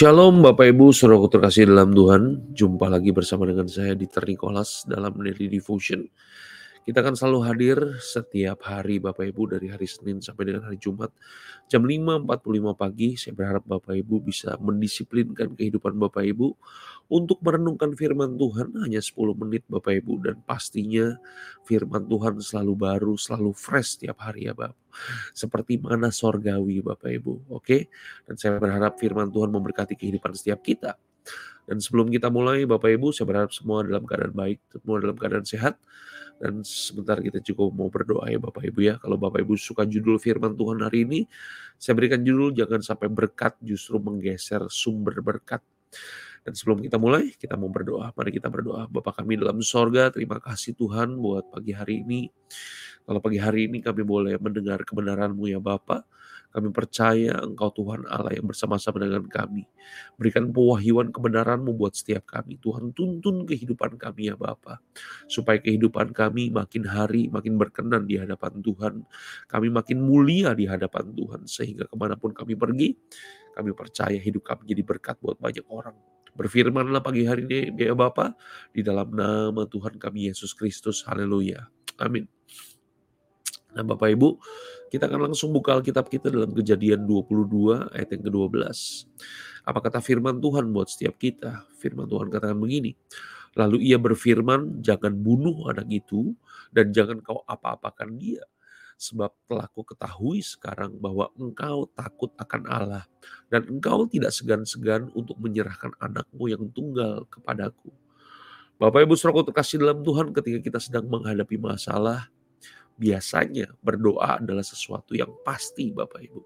Shalom Bapak Ibu, saudara terkasih dalam Tuhan. Jumpa lagi bersama dengan saya di Nikolas dalam Daily Devotion. Kita akan selalu hadir setiap hari Bapak Ibu dari hari Senin sampai dengan hari Jumat jam 5.45 pagi. Saya berharap Bapak Ibu bisa mendisiplinkan kehidupan Bapak Ibu untuk merenungkan firman Tuhan hanya 10 menit Bapak Ibu dan pastinya firman Tuhan selalu baru, selalu fresh setiap hari ya Bapak. Seperti mana sorgawi Bapak Ibu. Oke? Dan saya berharap firman Tuhan memberkati kehidupan setiap kita. Dan sebelum kita mulai Bapak Ibu, saya berharap semua dalam keadaan baik, semua dalam keadaan sehat dan sebentar kita cukup mau berdoa ya Bapak Ibu ya. Kalau Bapak Ibu suka judul firman Tuhan hari ini, saya berikan judul jangan sampai berkat justru menggeser sumber berkat. Dan sebelum kita mulai, kita mau berdoa. Mari kita berdoa. Bapak kami dalam sorga, terima kasih Tuhan buat pagi hari ini. Kalau pagi hari ini kami boleh mendengar kebenaran-Mu ya Bapak kami percaya Engkau Tuhan Allah yang bersama-sama dengan kami. Berikan pewahyuan kebenaran-Mu buat setiap kami. Tuhan tuntun kehidupan kami ya Bapa. Supaya kehidupan kami makin hari makin berkenan di hadapan Tuhan. Kami makin mulia di hadapan Tuhan. Sehingga ke mana pun kami pergi, kami percaya hidup kami jadi berkat buat banyak orang. Berfirmanlah pagi hari ini ya Bapa di dalam nama Tuhan kami Yesus Kristus. Haleluya. Amin. Nah Bapak Ibu, kita akan langsung buka Alkitab kita dalam kejadian 22 ayat yang ke-12. Apa kata firman Tuhan buat setiap kita? Firman Tuhan katakan begini, Lalu ia berfirman, jangan bunuh anak itu dan jangan kau apa-apakan dia. Sebab telah ku ketahui sekarang bahwa engkau takut akan Allah dan engkau tidak segan-segan untuk menyerahkan anakmu yang tunggal kepadaku. Bapak Ibu Saudara terkasih dalam Tuhan ketika kita sedang menghadapi masalah, biasanya berdoa adalah sesuatu yang pasti Bapak Ibu.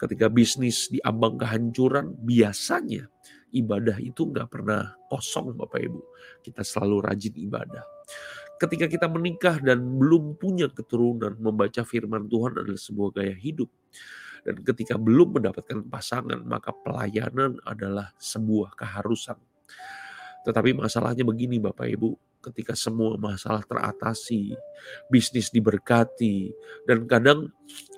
Ketika bisnis diambang kehancuran, biasanya ibadah itu nggak pernah kosong Bapak Ibu. Kita selalu rajin ibadah. Ketika kita menikah dan belum punya keturunan, membaca firman Tuhan adalah sebuah gaya hidup. Dan ketika belum mendapatkan pasangan, maka pelayanan adalah sebuah keharusan. Tetapi masalahnya begini Bapak Ibu, ketika semua masalah teratasi, bisnis diberkati, dan kadang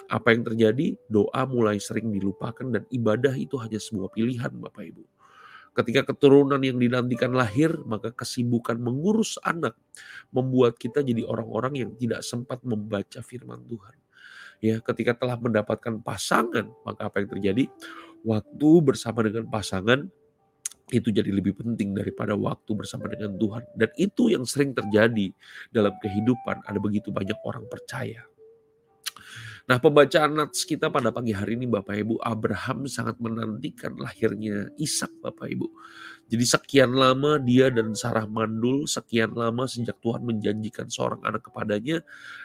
apa yang terjadi, doa mulai sering dilupakan dan ibadah itu hanya sebuah pilihan Bapak Ibu. Ketika keturunan yang dinantikan lahir, maka kesibukan mengurus anak membuat kita jadi orang-orang yang tidak sempat membaca firman Tuhan. Ya, ketika telah mendapatkan pasangan, maka apa yang terjadi? Waktu bersama dengan pasangan itu jadi lebih penting daripada waktu bersama dengan Tuhan. Dan itu yang sering terjadi dalam kehidupan. Ada begitu banyak orang percaya. Nah pembacaan nats kita pada pagi hari ini Bapak Ibu, Abraham sangat menantikan lahirnya Ishak Bapak Ibu. Jadi sekian lama dia dan Sarah mandul, sekian lama sejak Tuhan menjanjikan seorang anak kepadanya,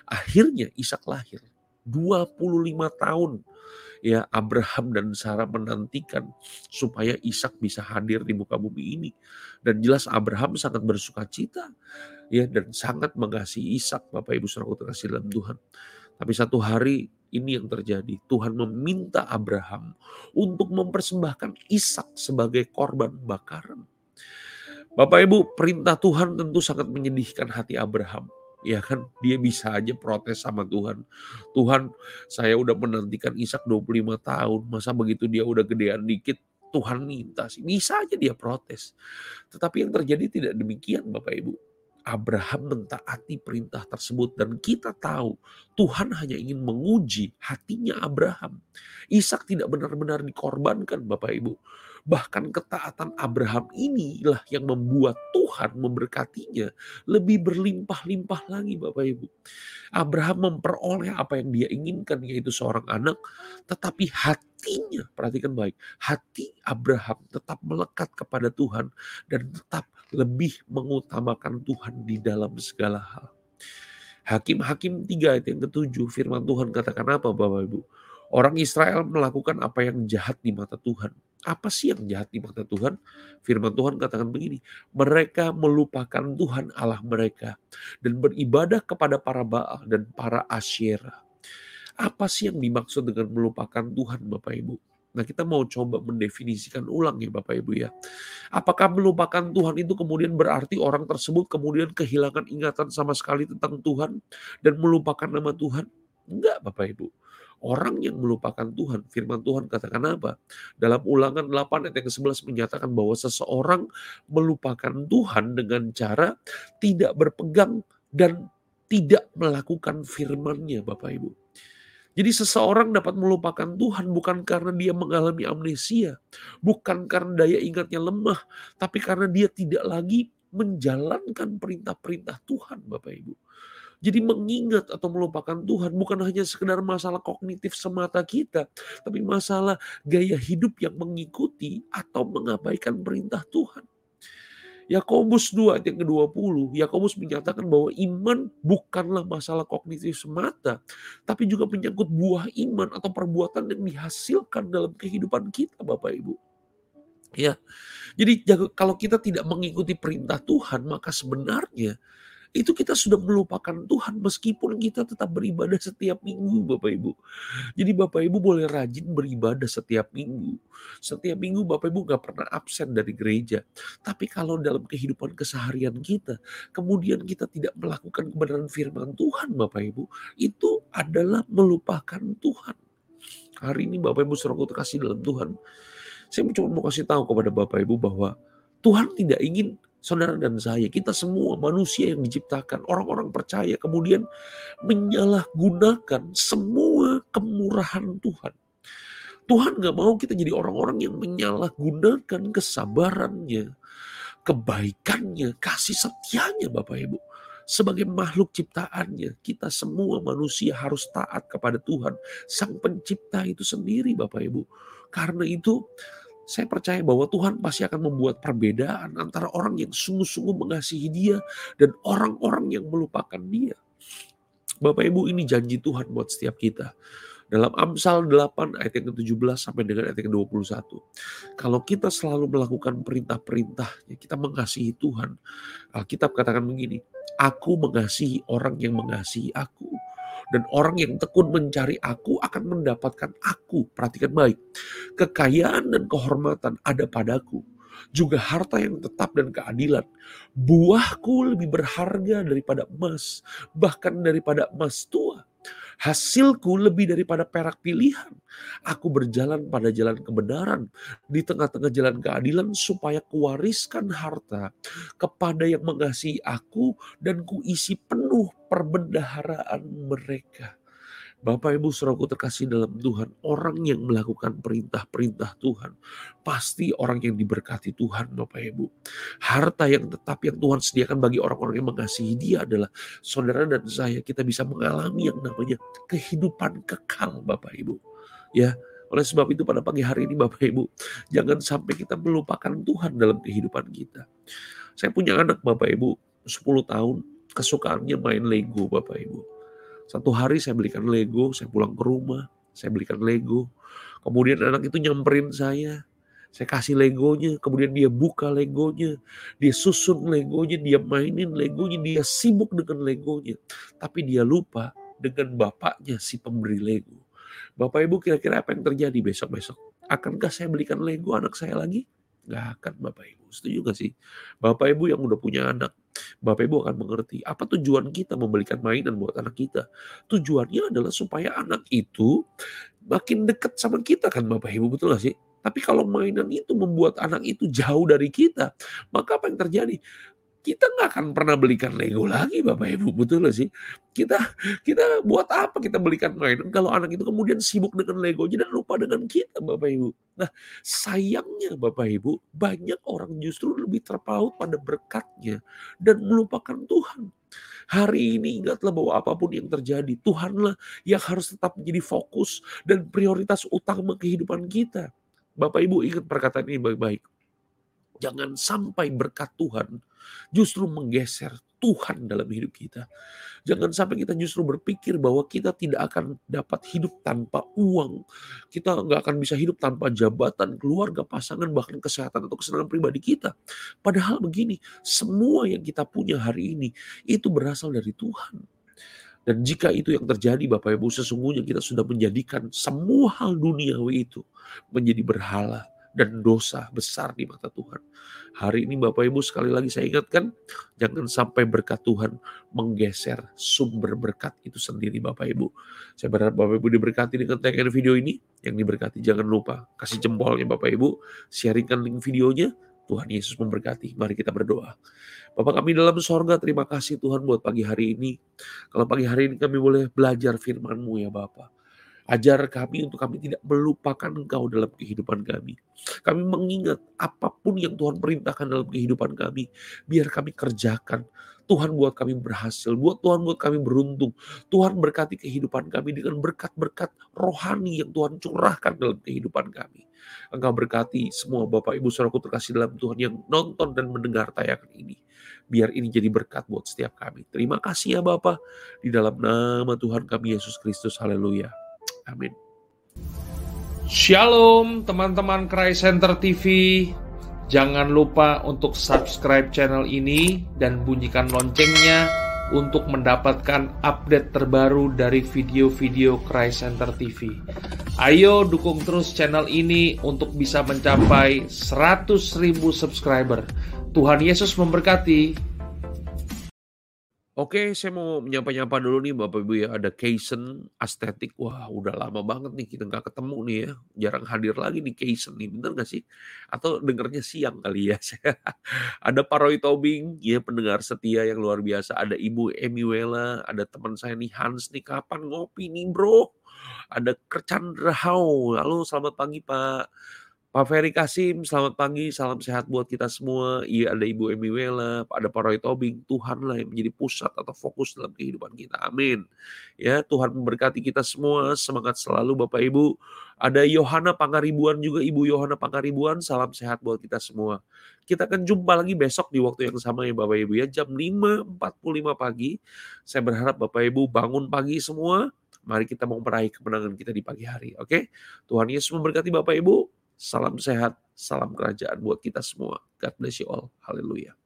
akhirnya Ishak lahir. 25 tahun ya Abraham dan Sarah menantikan supaya Ishak bisa hadir di muka bumi ini. Dan jelas Abraham sangat bersuka cita ya dan sangat mengasihi Ishak Bapak Ibu Saudara terkasih dalam Tuhan. Tapi satu hari ini yang terjadi. Tuhan meminta Abraham untuk mempersembahkan Ishak sebagai korban bakaran. Bapak Ibu, perintah Tuhan tentu sangat menyedihkan hati Abraham ya kan dia bisa aja protes sama Tuhan. Tuhan, saya udah menantikan Ishak 25 tahun, masa begitu dia udah gedean dikit, Tuhan minta sih. Bisa aja dia protes. Tetapi yang terjadi tidak demikian Bapak Ibu. Abraham mentaati perintah tersebut dan kita tahu Tuhan hanya ingin menguji hatinya Abraham. Ishak tidak benar-benar dikorbankan Bapak Ibu. Bahkan ketaatan Abraham inilah yang membuat Tuhan memberkatinya lebih berlimpah-limpah lagi Bapak Ibu. Abraham memperoleh apa yang dia inginkan yaitu seorang anak, tetapi hatinya, perhatikan baik, hati Abraham tetap melekat kepada Tuhan dan tetap lebih mengutamakan Tuhan di dalam segala hal. Hakim-hakim 3 ayat yang ketujuh firman Tuhan katakan apa Bapak Ibu? Orang Israel melakukan apa yang jahat di mata Tuhan. Apa sih yang jahat di mata Tuhan? Firman Tuhan katakan begini, mereka melupakan Tuhan Allah mereka dan beribadah kepada para Baal dan para Asyera. Apa sih yang dimaksud dengan melupakan Tuhan Bapak Ibu? Nah kita mau coba mendefinisikan ulang ya Bapak Ibu ya. Apakah melupakan Tuhan itu kemudian berarti orang tersebut kemudian kehilangan ingatan sama sekali tentang Tuhan dan melupakan nama Tuhan? Enggak Bapak Ibu. Orang yang melupakan Tuhan, firman Tuhan katakan apa? Dalam ulangan 8 ayat yang ke-11 menyatakan bahwa seseorang melupakan Tuhan dengan cara tidak berpegang dan tidak melakukan firman-Nya Bapak Ibu. Jadi seseorang dapat melupakan Tuhan bukan karena dia mengalami amnesia, bukan karena daya ingatnya lemah, tapi karena dia tidak lagi menjalankan perintah-perintah Tuhan, Bapak Ibu. Jadi mengingat atau melupakan Tuhan bukan hanya sekedar masalah kognitif semata kita, tapi masalah gaya hidup yang mengikuti atau mengabaikan perintah Tuhan. Yakobus 2 ayat yang ke-20, Yakobus menyatakan bahwa iman bukanlah masalah kognitif semata, tapi juga menyangkut buah iman atau perbuatan yang dihasilkan dalam kehidupan kita, Bapak Ibu. Ya. Jadi kalau kita tidak mengikuti perintah Tuhan, maka sebenarnya itu kita sudah melupakan Tuhan meskipun kita tetap beribadah setiap minggu Bapak Ibu. Jadi Bapak Ibu boleh rajin beribadah setiap minggu. Setiap minggu Bapak Ibu gak pernah absen dari gereja. Tapi kalau dalam kehidupan keseharian kita, kemudian kita tidak melakukan kebenaran firman Tuhan Bapak Ibu, itu adalah melupakan Tuhan. Hari ini Bapak Ibu suruh kasih dalam Tuhan. Saya cuma mau kasih tahu kepada Bapak Ibu bahwa Tuhan tidak ingin saudara dan saya, kita semua manusia yang diciptakan, orang-orang percaya, kemudian menyalahgunakan semua kemurahan Tuhan. Tuhan gak mau kita jadi orang-orang yang menyalahgunakan kesabarannya, kebaikannya, kasih setianya Bapak Ibu. Sebagai makhluk ciptaannya, kita semua manusia harus taat kepada Tuhan, Sang Pencipta itu sendiri Bapak Ibu. Karena itu saya percaya bahwa Tuhan pasti akan membuat perbedaan antara orang yang sungguh-sungguh mengasihi dia dan orang-orang yang melupakan dia. Bapak Ibu ini janji Tuhan buat setiap kita. Dalam Amsal 8 ayat yang ke-17 sampai dengan ayat yang ke-21. Kalau kita selalu melakukan perintah-perintahnya, kita mengasihi Tuhan. Alkitab katakan begini, Aku mengasihi orang yang mengasihi aku dan orang yang tekun mencari aku akan mendapatkan aku. Perhatikan baik. Kekayaan dan kehormatan ada padaku. Juga harta yang tetap dan keadilan. Buahku lebih berharga daripada emas. Bahkan daripada emas tua Hasilku lebih daripada perak pilihan. Aku berjalan pada jalan kebenaran di tengah-tengah jalan keadilan supaya kuwariskan harta kepada yang mengasihi aku dan kuisi penuh perbendaharaan mereka. Bapak Ibu saudaraku terkasih dalam Tuhan, orang yang melakukan perintah-perintah Tuhan, pasti orang yang diberkati Tuhan Bapak Ibu. Harta yang tetap yang Tuhan sediakan bagi orang-orang yang mengasihi dia adalah saudara dan saya, kita bisa mengalami yang namanya kehidupan kekal Bapak Ibu. Ya, oleh sebab itu pada pagi hari ini Bapak Ibu, jangan sampai kita melupakan Tuhan dalam kehidupan kita. Saya punya anak Bapak Ibu, 10 tahun, kesukaannya main Lego Bapak Ibu satu hari saya belikan Lego, saya pulang ke rumah, saya belikan Lego. Kemudian anak itu nyamperin saya, saya kasih Legonya, kemudian dia buka Legonya, dia susun Legonya, dia mainin Legonya, dia sibuk dengan Legonya. Tapi dia lupa dengan bapaknya si pemberi Lego. Bapak Ibu kira-kira apa yang terjadi besok-besok? Akankah saya belikan Lego anak saya lagi? Gak akan Bapak Ibu. Setuju gak sih? Bapak Ibu yang udah punya anak, Bapak Ibu akan mengerti apa tujuan kita membelikan mainan buat anak kita. Tujuannya adalah supaya anak itu makin dekat sama kita kan Bapak Ibu, betul gak sih? Tapi kalau mainan itu membuat anak itu jauh dari kita, maka apa yang terjadi? Kita nggak akan pernah belikan Lego lagi Bapak Ibu betul gak sih kita kita buat apa kita belikan mainan kalau anak itu kemudian sibuk dengan Legonya dan lupa dengan kita Bapak Ibu nah sayangnya Bapak Ibu banyak orang justru lebih terpaut pada berkatnya dan melupakan Tuhan Hari ini ingatlah bahwa apa pun yang terjadi, Tuhanlah yang harus tetap menjadi fokus dan prioritas utama kehidupan kita. Bapak Ibu ingat perkataan ini baik-baik. Jangan sampai berkat Tuhan justru menggeser Tuhan dalam hidup kita. Jangan sampai kita justru berpikir bahwa kita tidak akan dapat hidup tanpa uang. Kita nggak akan bisa hidup tanpa jabatan, keluarga, pasangan, bahkan kesehatan atau kesenangan pribadi kita. Padahal begini, semua yang kita punya hari ini itu berasal dari Tuhan. Dan jika itu yang terjadi Bapak Ibu, sesungguhnya kita sudah menjadikan semua hal duniawi itu menjadi berhala dan dosa besar di mata Tuhan. Hari ini Bapak Ibu sekali lagi saya ingatkan, jangan sampai berkat Tuhan menggeser sumber berkat itu sendiri Bapak Ibu. Saya berharap Bapak Ibu diberkati dengan tayangan video ini. Yang diberkati jangan lupa kasih jempolnya Bapak Ibu, sharingkan link videonya, Tuhan Yesus memberkati. Mari kita berdoa. Bapak kami dalam sorga, terima kasih Tuhan buat pagi hari ini. Kalau pagi hari ini kami boleh belajar firman-Mu ya Bapak. Ajar kami untuk kami tidak melupakan Engkau dalam kehidupan kami. Kami mengingat apa pun yang Tuhan perintahkan dalam kehidupan kami, biar kami kerjakan. Tuhan buat kami berhasil, buat Tuhan buat kami beruntung. Tuhan berkati kehidupan kami dengan berkat-berkat rohani yang Tuhan curahkan dalam kehidupan kami. Engkau berkati semua Bapak Ibu Saudaraku terkasih dalam Tuhan yang nonton dan mendengar tayangan ini. Biar ini jadi berkat buat setiap kami. Terima kasih ya Bapak. Di dalam nama Tuhan kami Yesus Kristus. Haleluya. Amin. Shalom teman-teman Christ Center TV. Jangan lupa untuk subscribe channel ini dan bunyikan loncengnya untuk mendapatkan update terbaru dari video-video Christ Center TV. Ayo dukung terus channel ini untuk bisa mencapai 100.000 subscriber. Tuhan Yesus memberkati. Oke, saya mau menyapa-nyapa dulu nih Bapak Ibu ya. Ada Kaisen Aesthetic. Wah, udah lama banget nih kita nggak ketemu nih ya. Jarang hadir lagi nih Kaisen nih. Bener nggak sih? Atau dengernya siang kali ya. ada Paroy Tobing, ya pendengar setia yang luar biasa. Ada Ibu Emiwela, ada teman saya nih Hans nih. Kapan ngopi nih bro? Ada Kerchandra Hau. Halo, selamat pagi Pak. Pak Ferry Kasim, selamat pagi, salam sehat buat kita semua. Iya ada Ibu Emi Wela, ada Pak Roy Tobing. Tuhan lah yang menjadi pusat atau fokus dalam kehidupan kita. Amin. Ya Tuhan memberkati kita semua. Semangat selalu Bapak Ibu. Ada Yohana Pangaribuan juga, Ibu Yohana Pangaribuan. Salam sehat buat kita semua. Kita akan jumpa lagi besok di waktu yang sama ya Bapak Ibu ya. Jam 5.45 pagi. Saya berharap Bapak Ibu bangun pagi semua. Mari kita mau meraih kemenangan kita di pagi hari. Oke? Tuhan Yesus memberkati Bapak Ibu. Salam sehat, salam kerajaan buat kita semua. God bless you all. Haleluya.